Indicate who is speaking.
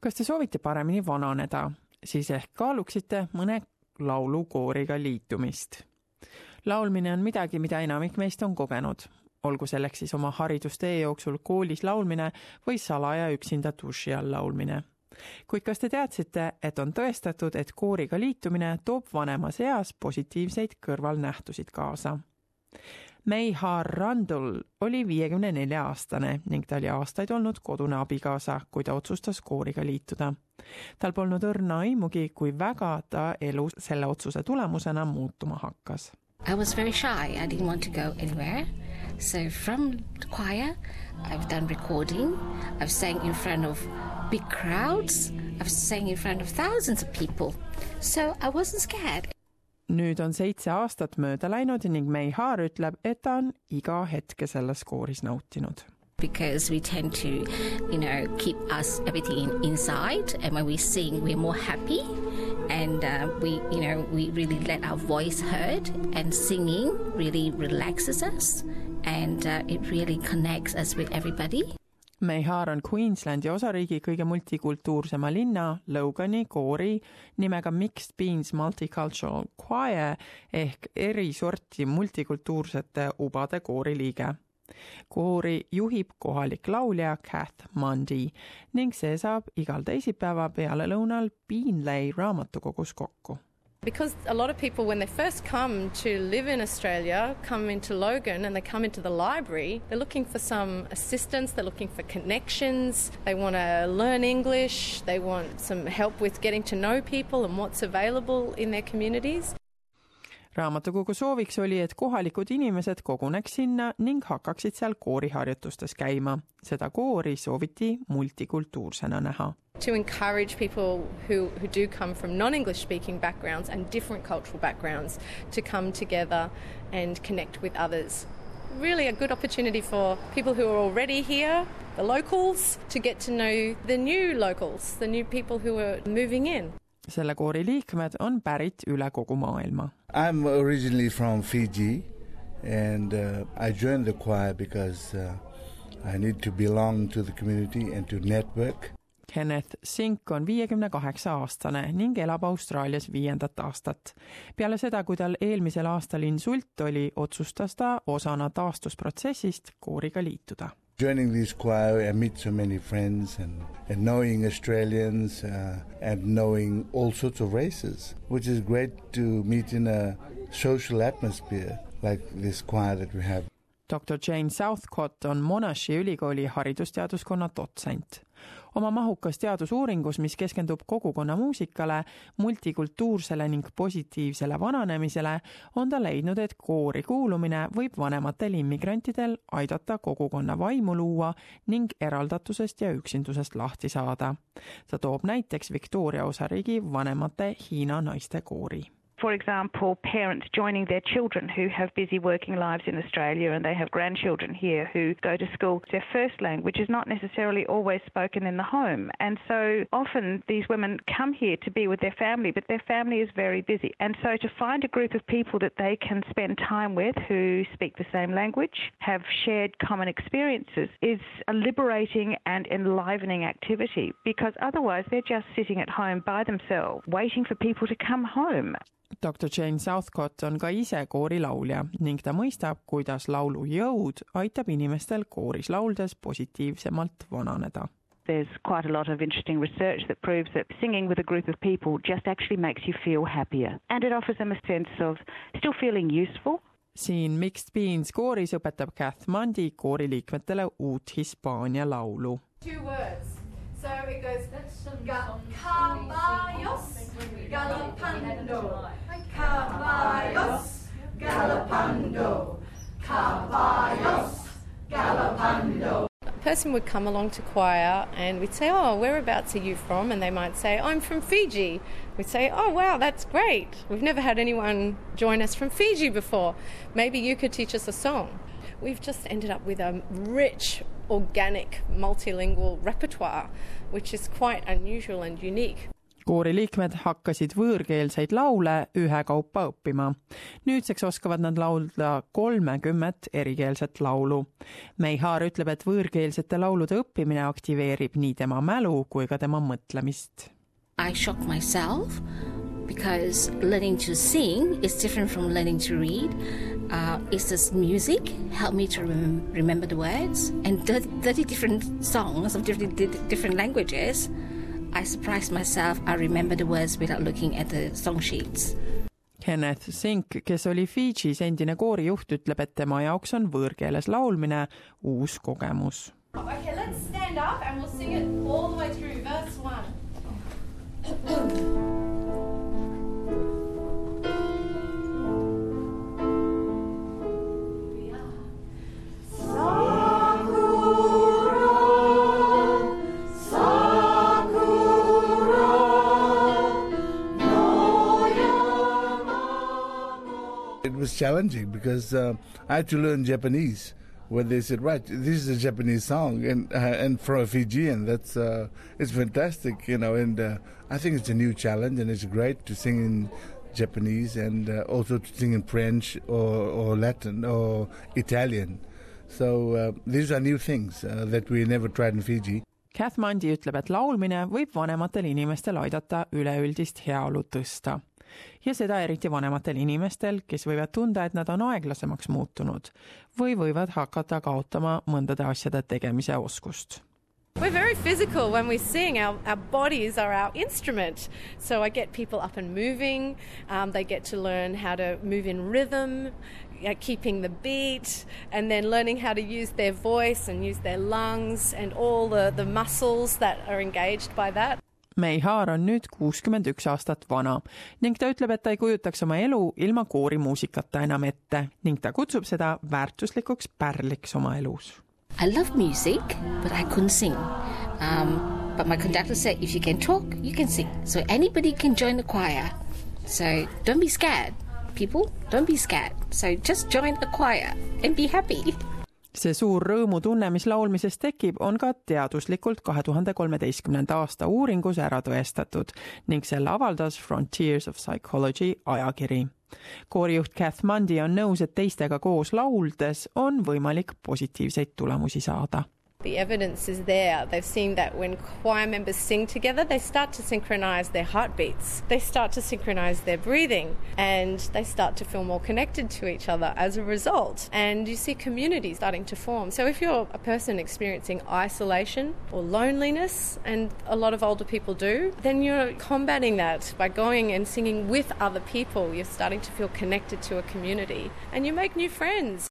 Speaker 1: kas te soovite paremini vananeda, siis ehk kaaluksite mõne laulukooriga liitumist. laulmine on midagi, mida enamik meist on kogenud, olgu selleks siis oma haridustee jooksul koolis laulmine või salaja üksinda duši all laulmine kuid kas te teadsite, et on tõestatud, et kooriga liitumine toob vanemas eas positiivseid kõrvalnähtusid kaasa? Meihar Randul oli viiekümne nelja aastane ning ta oli aastaid olnud kodune abikaasa, kui ta otsustas kooriga liituda. tal polnud õrna aimugi, kui väga ta elu selle otsuse tulemusena muutuma hakkas.
Speaker 2: I was very shy, I didn't want to go anywhere. So from choir, I've done recording, I've sang in front of big crowds, I've sang in front of thousands of people. So I wasn't scared.
Speaker 1: Nüüd on seitse aastat mööda läinud ning Meihar ütleb, et ta on iga hetke selles kooris nautinud
Speaker 2: because we tend to, you know, keep us everything inside, and when we sing, we're more happy, and uh, we, you know, we really let our voice heard, and singing really relaxes us, and uh, it really connects us with everybody.
Speaker 1: Meihar on Queenslandi osariigi kõige multikultuursema linna Logani koori nimega Mixed Beans Multicultural Choir ehk eri sorti multikultuursete ubade koori liige. koori juhib kohalik laulja Kath Mundy ning see saab igal teisipäeva pealelõunal Beanlay raamatukogus kokku
Speaker 3: Because a lot of people, when they first come to live in Australia, come into Logan and they come into the library, they're looking for some assistance, they're looking for connections, they want to learn English, they want some help with getting to know people and what's available in their communities.
Speaker 1: Raamatukogu sooviks oli, et kohalikud inimesed koguneks sinna ning hakkaksid seal kooriharjutustes käima. seda koori sooviti multikultuursena näha.
Speaker 3: To encourage people who, who do come from non-English speaking backgrounds and different cultural backgrounds to come together and connect with others. Really a good opportunity for people who are already here, the locals, to get to know the new locals, the new people who are moving in.
Speaker 1: selle koori liikmed on pärit üle kogu maailma.
Speaker 4: I am originally from Fiji and uh, I joined the choir because uh, I need to belong to the community and to network.
Speaker 1: Kenneth Sink on viiekümne kaheksa aastane ning elab Austraalias viiendat aastat. peale seda, kui tal eelmisel aastal insult oli, otsustas ta osana taastusprotsessist kooriga liituda
Speaker 4: joining this choir, I meet so many friends and, and knowing Australians uh, and knowing all sorts of races, which is great to meet in a social atmosphere like this choir that we have.
Speaker 1: Doktor Jane Southcott on Monashi ülikooli haridusteaduskonna dotsent. oma mahukas teadusuuringus, mis keskendub kogukonna muusikale, multikultuursele ning positiivsele vananemisele, on ta leidnud, et koori kuulumine võib vanematel immigrantidel aidata kogukonna vaimu luua ning eraldatusest ja üksindusest lahti saada. ta toob näiteks Victoria osariigi vanemate Hiina naiste koori
Speaker 5: for example, parents joining their children who have busy working lives in Australia and they have grandchildren here who go to school. Their first language is not necessarily always spoken in the home. And so often these women come here to be with their family, but their family is very busy. And so to find a group of people that they can spend time with who speak the same language, have shared common experiences, is a liberating and enlivening activity because otherwise they're just sitting at home by themselves, waiting for people to come home.
Speaker 1: Doktor Jane Southcott on ka ise koorilaulja ning ta mõistab, kuidas laulu jõud aitab inimestel kooris lauldes positiivsemalt vananeda.
Speaker 5: There's quite a lot of interesting research that proves that singing with a group of people just actually makes you feel happier and it offers them a sense of still feeling useful
Speaker 1: siin Mixed Beans kooris õpetab Kath Mundi kooriliikmetele uut Hispaania laulu.
Speaker 3: Two words. So it goes caballos galopando, caballos galopando, caballos galopando. A person would come along to choir and we'd say, Oh, whereabouts are you from? And they might say, I'm from Fiji. We'd say, Oh, wow, that's great. We've never had anyone join us from Fiji before. Maybe you could teach us a song. We've just ended up with a rich, organic, multilingual repertoire, which is quite unusual and unique.
Speaker 1: kooriliikmed hakkasid võõrkeelseid laule ühekaupa õppima. nüüdseks oskavad nad laulda kolmekümmet erikeelset laulu. Meihaar ütleb, et võõrkeelsete laulude õppimine aktiveerib nii tema mälu kui ka tema mõtlemist.
Speaker 2: I shock myself because learning to sing is different from learning to read. Uh, is this music help me to rem- remember the words and 30, 30 different songs of different, different languages I surprised myself I remember the words without looking at the song sheets.
Speaker 1: Kenneth Sink, kes oli Fidžis endine koorijuht, ütleb, et tema jaoks on võõrkeeles laulmine uus kogemus.
Speaker 3: Okay, let's stand up and we'll sing it all the way through verse one.
Speaker 4: Challenging because uh, I had to learn Japanese. When they said, "Right, this is a Japanese song," and uh, and for a Fijian, that's uh, it's fantastic, you know. And uh, I think it's a new challenge, and it's great to sing in Japanese and uh, also to sing in French or, or Latin or Italian. So uh, these are new things uh, that we never tried in Fiji.
Speaker 1: Kath ütleb, et laulmine võib vanematel inimestel aidata üleüldist heaolu tõsta ja seda eriti vanematel inimestel, kes võivad tunda, et nad on aeglasemaks muutunud või võivad hakata kaotama mõndade asjade tegemise oskust
Speaker 3: We're very physical when we sing. Our, our bodies are our instrument. So I get people up and moving. Um, they get to learn how to move in rhythm, uh, keeping the beat, and then learning how to use their voice and use their lungs and all the, the muscles that are engaged by that.
Speaker 1: Meihaar on nüüd kuuskümmend üks aastat vana ning ta ütleb, et ta ei kujutaks oma elu ilma koorimuusikata enam ette ning ta kutsub seda väärtuslikuks pärliks oma elus.
Speaker 2: I love music, but I couldn't sing. Um, but my conductor said, if you can talk, you can sing. So anybody can join the choir. So don't be scared, people. Don't be scared. So just join a choir and be happy.
Speaker 1: See suur rõõmutunne, mis laulmises tekib, on ka teaduslikult kahe tuhande kolmeteistkümnenda aasta uuringus ära tõestatud ning selle avaldas Frontiers of Psychology ajakiri. koorijuht Kath Mundi on nõus, et teistega koos lauldes on võimalik positiivseid tulemusi saada
Speaker 3: The evidence is there. They've seen that when choir members sing together, they start to synchronize their heartbeats, they start to synchronize their breathing, and they start to feel more connected to each other as a result. And you see communities starting to form. So if you're a person experiencing isolation or loneliness, and a lot of older people do, then you're combating that by going and singing with other people. You're starting to feel connected to a community, and you make new friends.